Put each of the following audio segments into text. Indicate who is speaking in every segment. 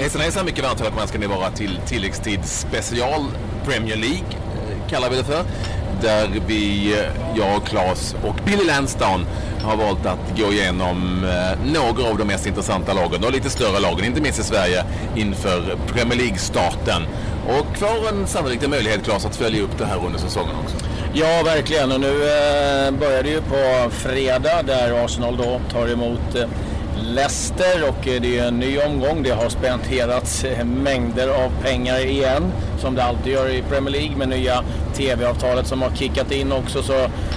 Speaker 1: Hejsan hejsan, mycket varmt välkomna ska ni vara till tilläggstid special Premier League eh, kallar vi det för. Där vi, eh, jag, Claes och Billy Lansdown har valt att gå igenom eh, några av de mest intressanta lagen och lite större lagen, inte minst i Sverige, inför Premier League-starten. Och får en sannolikt en möjlighet, Claes, att följa upp det här under säsongen också.
Speaker 2: Ja, verkligen. Och nu eh, börjar det ju på fredag där Arsenal då tar emot eh, Leicester och eh, det är en ny omgång. Det har spenderats eh, mängder av pengar igen som det alltid gör i Premier League med nya TV-avtalet som har kickat in också så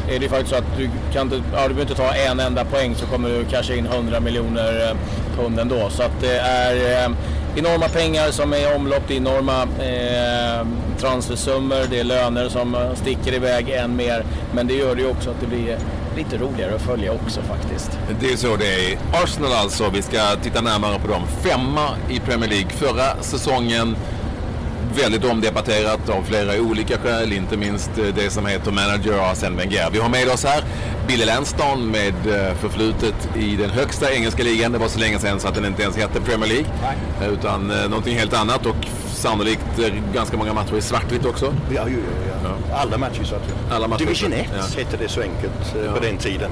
Speaker 2: är det faktiskt så att du kan inte, ja, du behöver inte ta en enda poäng så kommer du kanske in 100 miljoner eh, pund ändå. Så att det är enorma pengar som är i omlopp, det är enorma eh, transfersummor, det är löner som sticker iväg än mer. Men det gör det ju också att det blir lite roligare att följa också faktiskt.
Speaker 1: Det är så det är. Arsenal alltså, vi ska titta närmare på dem. Femma i Premier League förra säsongen. Väldigt omdebatterat av flera olika skäl, inte minst eh, det som heter manager Arsene Wenger. Vi har med oss här Billy Lanston med eh, förflutet i den högsta engelska ligan. Det var så länge sedan så att den inte ens hette Premier League. Nej. Utan eh, någonting helt annat och sannolikt ganska många matcher i svartvitt också.
Speaker 3: Ja, ja, ja. ja. Alla matcher i svartvitt.
Speaker 1: Alla matcher
Speaker 3: Division 1 ja. hette det så enkelt ja. på den tiden.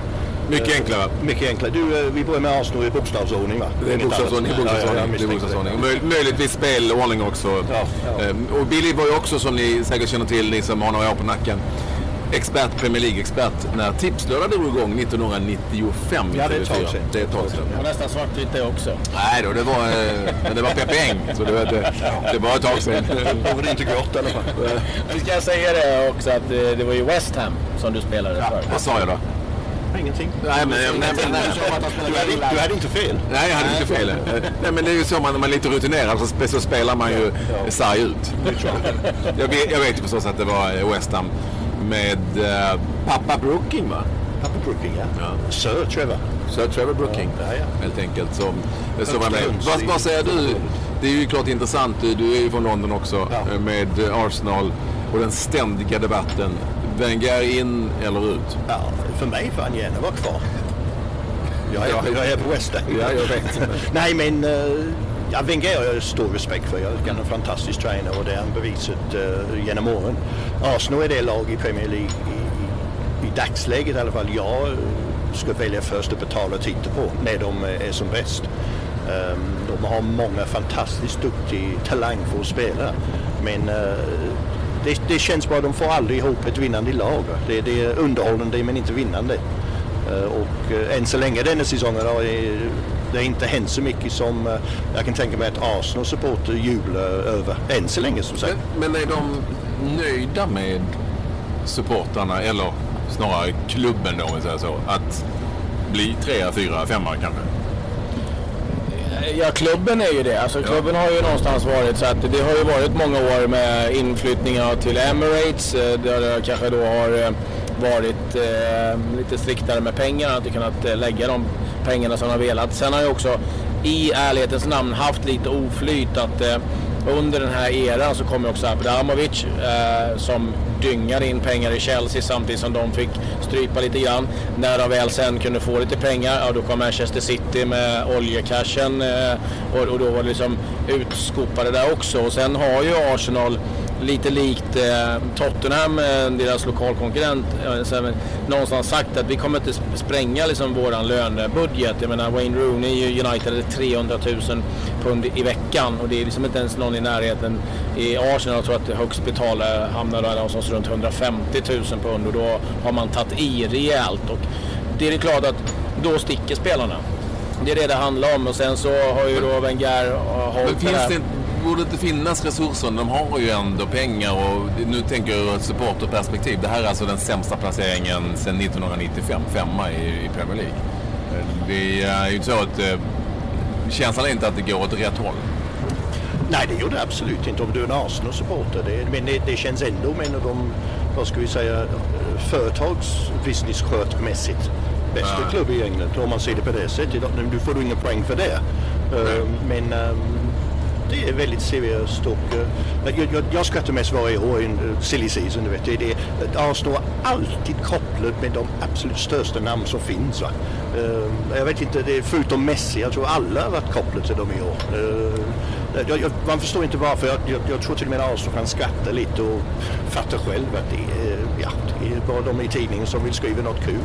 Speaker 1: Mycket enklare.
Speaker 3: Mycket enklare. Du, vi börjar med Arsenal i bokstavsordning va?
Speaker 1: Det är bokstavsordning. bokstavsordning. Ja, bokstavsordning. Möj, möjligtvis spelordning också. Ja, ja. Ehm, och Billy var ju också som ni säkert känner till, ni som har några år på nacken, expert, Premier League-expert när Tipslördag drog igång 1995
Speaker 3: Ja, det är ett tag sedan.
Speaker 1: Det är ett tag sedan.
Speaker 2: Och nästan svartvitt det också.
Speaker 1: Nej då, det var, eh, det var Peppe Eng. Så det, det, det var ett tag sedan.
Speaker 3: Då var det inte grått i alla fall.
Speaker 2: Vi ska säga det också att det, det var ju West Ham som du spelade ja, för.
Speaker 1: Vad sa jag då?
Speaker 3: Ingenting.
Speaker 1: Nej, men, nej, nej, nej,
Speaker 3: du, hade, du hade inte fel.
Speaker 1: Nej, jag hade inte fel. nej, men det är ju så man, när man är lite rutinerad så, så spelar man ju ja. sarg ut. jag, vet, jag vet ju förstås att det var eh, West Ham med uh, pappa Brooking va?
Speaker 3: Pappa Brooking ja. ja. Sir Trevor.
Speaker 1: Sir Trevor Brooking. Ja, ja. Helt enkelt. Som, som var med. Vad, vad säger du? Det är ju klart intressant. Du, är ju från London också ja. med Arsenal och den ständiga debatten. Wenger in eller ut?
Speaker 3: Ja, för mig får han gärna vara kvar. Jag är, ja, jag är på West Ham.
Speaker 1: Ja, jag vet.
Speaker 3: Nej, men ja, Wenger har jag stor respekt för. Jag är en fantastisk tränare och det har han bevisat uh, eh, genom åren. Arsenal är det lag i Premier League i, i, i dagsläget i alla fall jag eh, ska välja först att betala och titta på när de eh, är som bäst. Um, de har många fantastiskt duktiga, talangfulla spelare. Men uh, det, det, känns bara, de får aldrig ihop ett vinnande lag. Det, det är underhållande men inte vinnande. Uh, och uh, än så länge denna säsongen har det har inte hänt så mycket som uh, jag kan tänka mig att Arsenal-supporter jublar över. Än så länge som sagt.
Speaker 1: Men, men är de nöjda med supportrarna eller snarare klubben då om vi säger så? Att bli trea, fyra, femma kanske?
Speaker 2: Ja, klubben är ju det. Alltså, klubben har ju någonstans varit så att det har ju varit många år med inflyttningar till Emirates eh, där det kanske då har eh, varit eh, lite striktare med pengarna, inte kunnat eh, lägga de pengarna som de har velat. Sen har jag också i ärlighetens namn haft lite oflyt att eh, under den här eran så kom också Abramovic eh, som dyngar in pengar i Chelsea samtidigt som de fick strypa lite grann. När de väl sen kunde få lite pengar, ja då kom Manchester City med oljecashen eh, och, och, då var det liksom utskopade där också. Och sen har ju Arsenal lite likt eh, Tottenham, eh, deras lokalkonkurrent, eh, någonstans sagt att vi kommer inte spränga liksom våran lönebudget. Jag menar Wayne Rooney i United är 300 000 pund i veckan och det är liksom inte ens någon i närheten. I Arsenal jag tror att det högst betalade hamnar där någonstans runt 150 000 pund och då har man tagit i rejält. Och det är klart att då sticker spelarna. Det är det det handlar om och sen så har ju då Wenger hållit
Speaker 1: det här borde inte finnas resurser. De har ju ändå pengar och nu tänker jag ur ett supporterperspektiv. Det här är alltså den sämsta placeringen sedan 1995, femma i, Premier League. Det är ju så att eh, känslan är inte att det går åt rätt håll.
Speaker 3: Nej, det gör det absolut inte om du är en Arsenal-supporter. Det, men det, det, känns ändå med en av de, vad ska vi säga, företagsbusiness-skötmässigt bästa ja. klubb i England om man ser det på det sättet. Nu får du inga poäng för det. Uh, men um, det är väldigt seriöst och uh, jag, jag, jag skrattar mest varje år i en uh, silly season. Du vet. Det, det, Arsenal är alltid kopplat med de absolut största namn som finns. Va? Uh, jag vet inte, det är förutom Messi, jag tror alla har varit kopplade till dem i år. Uh, jag, jag, man förstår inte varför. Jag, jag, tror till och med Arsenal kan skratta lite och fatta själv att det är, ja, det är bara de i tidningen som vill skriva något kul.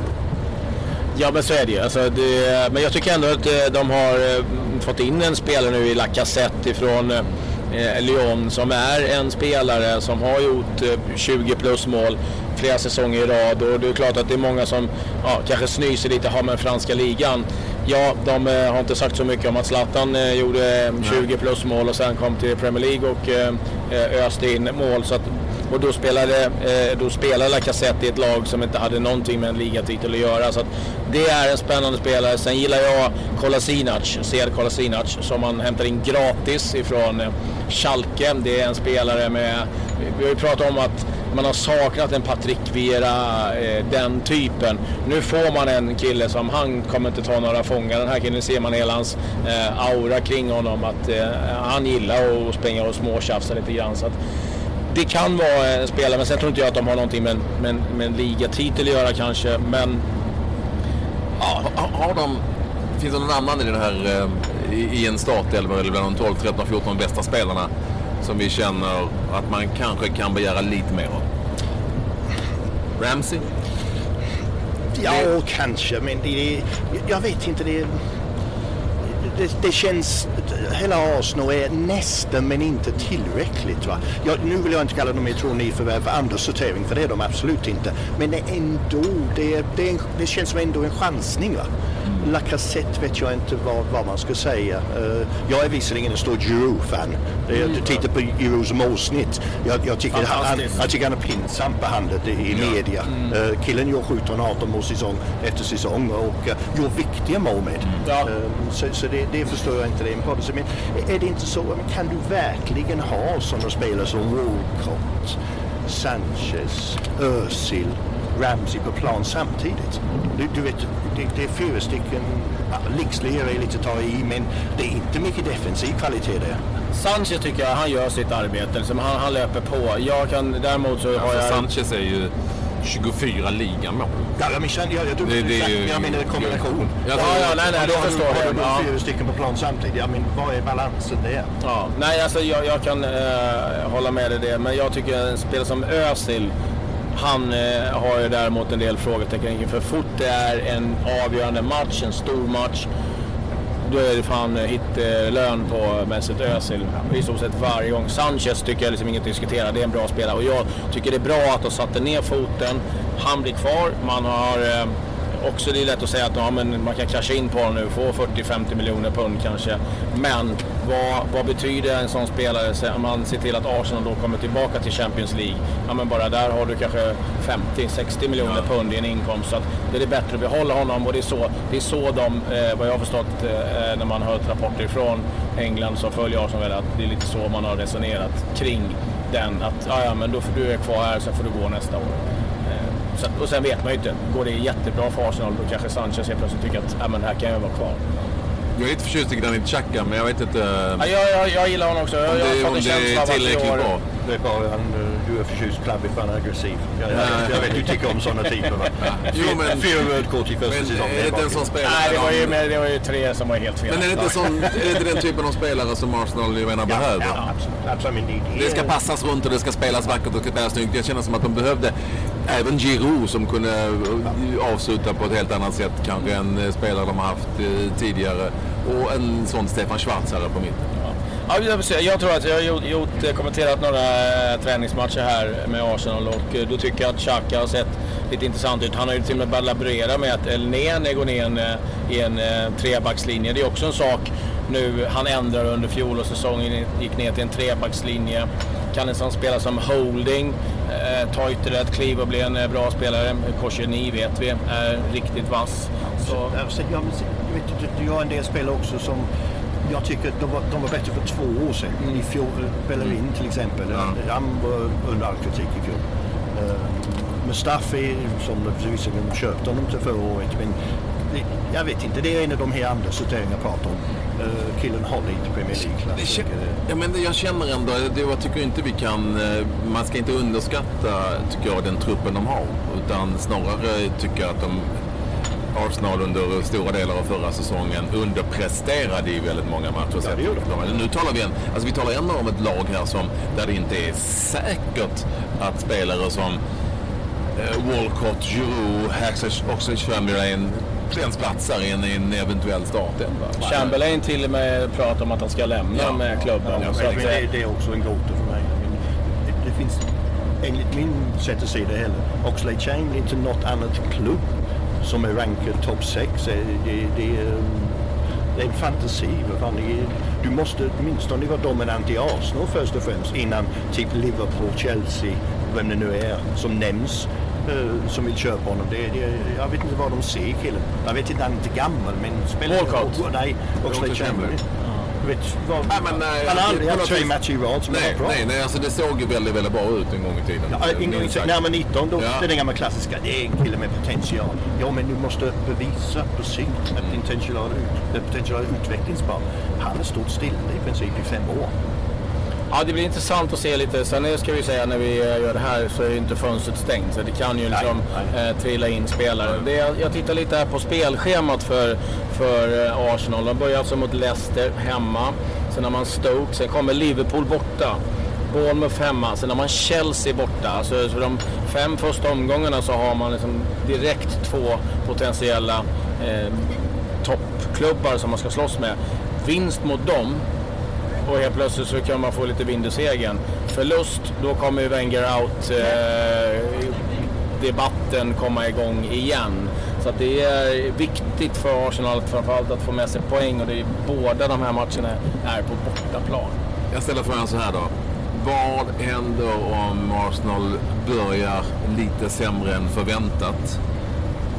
Speaker 2: Ja men så är det ju. Alltså, det, men jag tycker ändå att eh, de har eh, fått in en spelare nu i Lacazette ifrån eh, Lyon som är en spelare som har gjort 20 plus mål flera säsonger i rad och det är klart att det är många som ja, kanske snyser lite, har med franska ligan. Ja, de har inte sagt så mycket om att Zlatan gjorde 20 plus mål och sen kom till Premier League och öste in mål. Så att och då spelade, eh, då spelade Lacazette i ett lag som inte hade någonting med en ligatitel att göra. Så att det är en spännande spelare. Sen gillar jag Kolasinac, Sead Kolasinac, som man hämtar in gratis ifrån eh, Schalke. Det är en spelare med, vi har ju pratat om att man har saknat en Patrick Vera, eh, den typen. Nu får man en kille som, han kommer inte ta några fångar. Den här killen ser man hela hans eh, aura kring honom, att eh, han gillar att springa och småtjafsa lite grann. Så att, det kan vara en spelare, men sen tror inte jag att de har någonting med, med, med en ligatitel att göra kanske. Men
Speaker 1: ja, har de, finns det någon annan i den här eh, i en startelva eller bland de 12, 13, 14 bästa spelarna som vi känner att man kanske kan begära lite mer av? Ramsey?
Speaker 3: Ja, det... kanske, men det, jag vet inte. Det, det, det, känns, hela Arsenal är nästan men inte tillräckligt. Va? Jag, nu vill jag inte kalla dem förvärv för andrasortering, för det är de absolut inte. Men det är ändå, det, det, det känns som ändå en chansning. Va? Lacazette vet jag inte vad, vad man ska säga. Uh, jag är visserligen en stor Giroud-fan. Mm. Jag tittar på Girouds målsnitt. Jag, jag, tycker han, jag tycker han är pinsamt behandlad i, i ja. media. Mm. Uh, killen gör 17-18 mål säsong efter säsong och uh, gör viktiga mål med. Mm. Ja. Så, så det, det, förstår jag inte. Är, men är det inte så? Kan du verkligen ha sådana spelare som Walcott, Sanchez, Özil Ramsey på plan samtidigt. Du, du vet, det, det, är fyra stycken, ja, Lixley är lite ta i, men det är inte mycket defensiv kvalitet där.
Speaker 2: Sanchez tycker jag, han gör sitt arbete. Liksom, han, han löper på. Jag kan, däremot så har jag...
Speaker 1: Sanchez är ju 24 ligamål.
Speaker 3: Ja, jag, menar, jag, jag, det, det, det, jag menar kombination.
Speaker 2: Ja, ja, nej, nej, det förstår jag.
Speaker 3: Har du fyra stycken på plan samtidigt, ja, men vad är balansen där?
Speaker 2: Ja, nej, alltså jag, jag kan uh, hålla med dig det, men jag tycker en spelare som Özil han eh, har ju däremot en del frågetecken för fort. Det är en avgörande match, en stor match, då är det fan eh, hittelön på Mesut Özil. I stort sett varje gång. Sanchez tycker jag liksom inget att diskutera, det är en bra spelare. Och jag tycker det är bra att de satte ner foten. Han blir kvar, man har eh, också det är lätt att säga att ja, men man kan casha in på honom nu, få 40-50 miljoner pund kanske. Men vad, vad betyder en sån spelare om man ser till att Arsenal då kommer tillbaka till Champions League? Ja men bara där har du kanske 50-60 miljoner ja. pund i en inkomst. Så att det är bättre att behålla honom och det är så, det är så de, eh, vad jag har förstått eh, när man har hört rapporter från England som följer Arsenal väl, att det är lite så man har resonerat kring den. Att ja, ja men då får du är kvar här, sen får du gå nästa år. Så, och sen vet man ju inte. Går det jättebra för Arsenal då kanske Sanchez helt plötsligt tycker att äh, men här kan jag vara kvar.
Speaker 1: Jag är lite förtjust i Granit Xhaka, men jag vet inte...
Speaker 2: Ja, jag, jag, jag gillar honom också.
Speaker 1: Om
Speaker 2: det,
Speaker 1: jag om det är tillräckligt bra.
Speaker 3: Det är bara han, du är förtjust klabbig för han är aggressiv. Jag, jag, jag vet du tycker om sådana typer va? jo, men, Fyra rödkort i första säsongen.
Speaker 1: Är det inte en sån spelare?
Speaker 2: Nej, det var, ju, med, det var ju tre som var helt fel.
Speaker 1: Men är det inte, sån, är det inte den typen av spelare som Arsenal ju menar ja, behöver? Ja, absolut.
Speaker 3: absolut.
Speaker 1: Det ska passas runt och det ska spelas vackert och det ska spelas snyggt. Jag känner som att de behövde även Giroud som kunde eh, avsluta på ett helt annat sätt kanske än eh, spelare de har haft eh, tidigare. Och en sån Stefan Schwarz här på mitten.
Speaker 2: Ja, jag tror att jag har gjort, gjort, kommenterat några träningsmatcher här med Arsenal och då tycker jag att Xhaka har sett lite intressant ut. Han har ju till och med börjat laborera med att El Nene går ner i en trebackslinje. Det är också en sak nu han ändrar under fjolårssäsongen, gick ner till en trebackslinje. Kan en sån spela som holding, eh, ta ytterligare ett kliv och bli en eh, bra spelare. Kosheni vet vi är riktigt vass.
Speaker 3: Så. Jag, har en del spelare också som jag tycker de var, de var bättre för två år sedan. Mm. I fjol, Bellerin till exempel. Ja. Han var under all kritik i fjol. Uh, Mustafi, som visserligen köpte honom till förra året, men det, jag vet inte, det är en av de här andra sorteringarna jag pratar om. Uh, killen håller inte Premier League-klass.
Speaker 1: Ja, men jag känner ändå, det, jag tycker inte vi kan, eh, man ska inte underskatta tycker jag, den truppen de har. Utan snarare tycker jag att de Arsenal under stora delar av förra säsongen underpresterade i väldigt många matcher. Ja, det Nu talar vi, en, alltså vi talar ändå om ett lag här som, där det inte är säkert att spelare som eh, Walcott, Giroud, Oxlade-Chamberlain ens platsar i en, i en eventuell startelva.
Speaker 2: Chamberlain till och med pratar om att han ska lämna ja, med klubben.
Speaker 3: Ja, så att, det, det, är också en gåta för mig. Det, det finns, enligt min sätt att se det heller, Oxlade Chamberlain inte något annat klubb som är rankad topp 6. Det, det, det, det är en fantasi. Du måste åtminstone vara dominant i Arsenal först och främst innan typ Liverpool, Chelsea, vem det nu är som nämns som vill köpa honom. Det, det, jag vet inte vad de ser killen. Jag vet inte, han är inte gammal men spelar...
Speaker 2: Walcott?
Speaker 3: Nej, Oxlade Chamberlain
Speaker 1: vet, vad, nej, men, nej,
Speaker 3: han har aldrig haft tre matcher i rad som
Speaker 1: nej, bra. Nej, nej alltså det såg ju väldigt, väldigt bra ut en gång i tiden.
Speaker 3: Ja, en gång i tiden. När man 19, då, ja. det är den gamla klassiska. Det är en kille med potential. Ja, men du måste bevisa på sikt att din potential är, potential är utvecklingsbar. Han har stått stilla i princip i fem år.
Speaker 2: Ja, det blir intressant att se lite. Sen ska vi säga när vi eh, gör det här så är inte fönstret stängt. Så det kan ju liksom eh, trilla in spelare. Det, jag tittar lite här på spelschemat för, för eh, Arsenal. De börjar alltså mot Leicester hemma. Sen har man Stoke. Sen kommer Liverpool borta. Bournemouth hemma. Sen har man Chelsea borta. Alltså, så de fem första omgångarna så har man liksom direkt två potentiella eh, toppklubbar som man ska slåss med. Vinst mot dem och helt plötsligt så kan man få lite vind i segern. Förlust, då kommer ju Wenger out eh, debatten komma igång igen. Så att det är viktigt för Arsenal framförallt att få med sig poäng och det är båda de här matcherna är på bortaplan.
Speaker 1: Jag ställer frågan så här då. Vad händer om Arsenal börjar lite sämre än förväntat?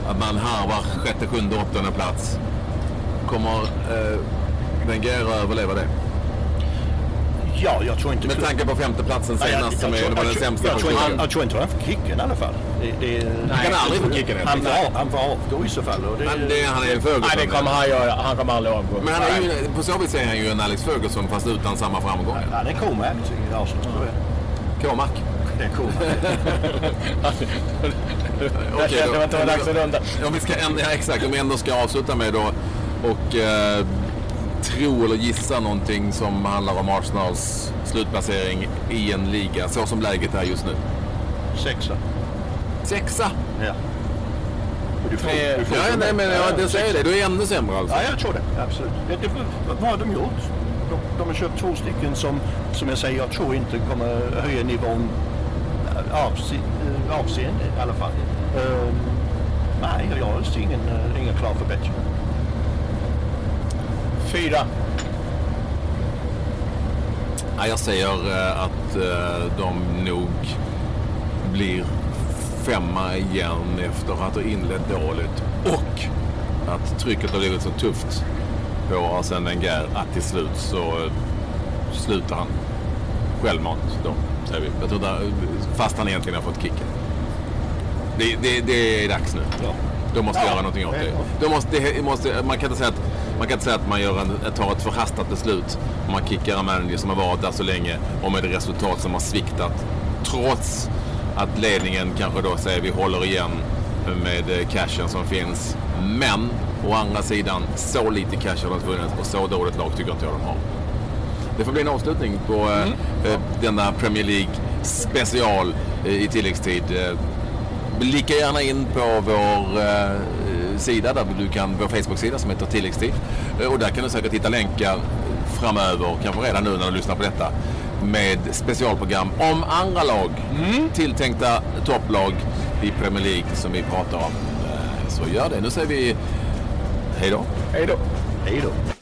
Speaker 1: Att man harvar sjätte, sjunde, åttonde plats. Kommer eh, Wenger överleva det?
Speaker 3: Ja, jag tror inte...
Speaker 1: Med tanke på femteplatsen senast som var den sämsta
Speaker 3: jag, jag, jag tror inte han får kicken i alla fall. Det, det,
Speaker 1: han kan aldrig få kicken.
Speaker 3: Han får, han får avgå i så fall. Och det,
Speaker 1: men det, han är ju Ferguson.
Speaker 2: Nej, det kommer han göra. Han kommer aldrig avgå.
Speaker 1: Men han är ju, på så vis är han ju en Alex Ferguson fast utan samma framgång.
Speaker 3: Ja, det är Comac i Arsenal tror jag.
Speaker 1: Comac?
Speaker 3: Det är Comac.
Speaker 2: jag kände att det var dags att runda.
Speaker 1: Om vi ska, ja, exakt, om vi ändå ska avsluta med då och eh, tro eller gissa någonting som handlar om Arsenals slutplacering i en liga så som läget är just nu?
Speaker 3: Sexa.
Speaker 1: Sexa?
Speaker 3: Ja.
Speaker 1: Du får, du får ja, nej, men ja, det säger det. Du är ännu sämre alltså?
Speaker 3: Ja, jag tror det. Absolut. Det, vad har de gjort? De, de har köpt två stycken som, som jag säger, jag tror inte kommer höja nivån avseende i alla fall. Uh, nej, jag ser ingen, ingen klar förbättring.
Speaker 2: Fyra.
Speaker 1: Ja, jag säger eh, att eh, de nog blir femma igen efter att ha inlett dåligt och att trycket har blivit så tufft på Arsene Wenger att till slut så slutar han självmant då, säger vi. Jag tror där, fast han egentligen har fått kicken. Det, det, det är dags nu. Ja. De måste ja. göra någonting åt det. De måste, måste, man kan inte säga att man kan inte säga att man gör en, tar ett förhastat beslut om man kickar en manager som har varit där så länge och med ett resultat som har sviktat. Trots att ledningen kanske då säger vi håller igen med cashen som finns. Men å andra sidan, så lite cash har de funnits och så dåligt lag tycker inte jag de har. Det får bli en avslutning på eh, mm. eh, denna Premier League special eh, i tilläggstid. Eh, Blicka gärna in på vår eh, sida där du kan, vår Facebook-sida som heter Tilläggstid. Eh, och där kan du säkert hitta länkar framöver, kanske redan nu när du lyssnar på detta, med specialprogram om andra lag. Mm. Tilltänkta topplag i Premier League som vi pratar om. Eh, så gör det. Nu säger vi hej då.
Speaker 2: Hej då.
Speaker 3: Hej då.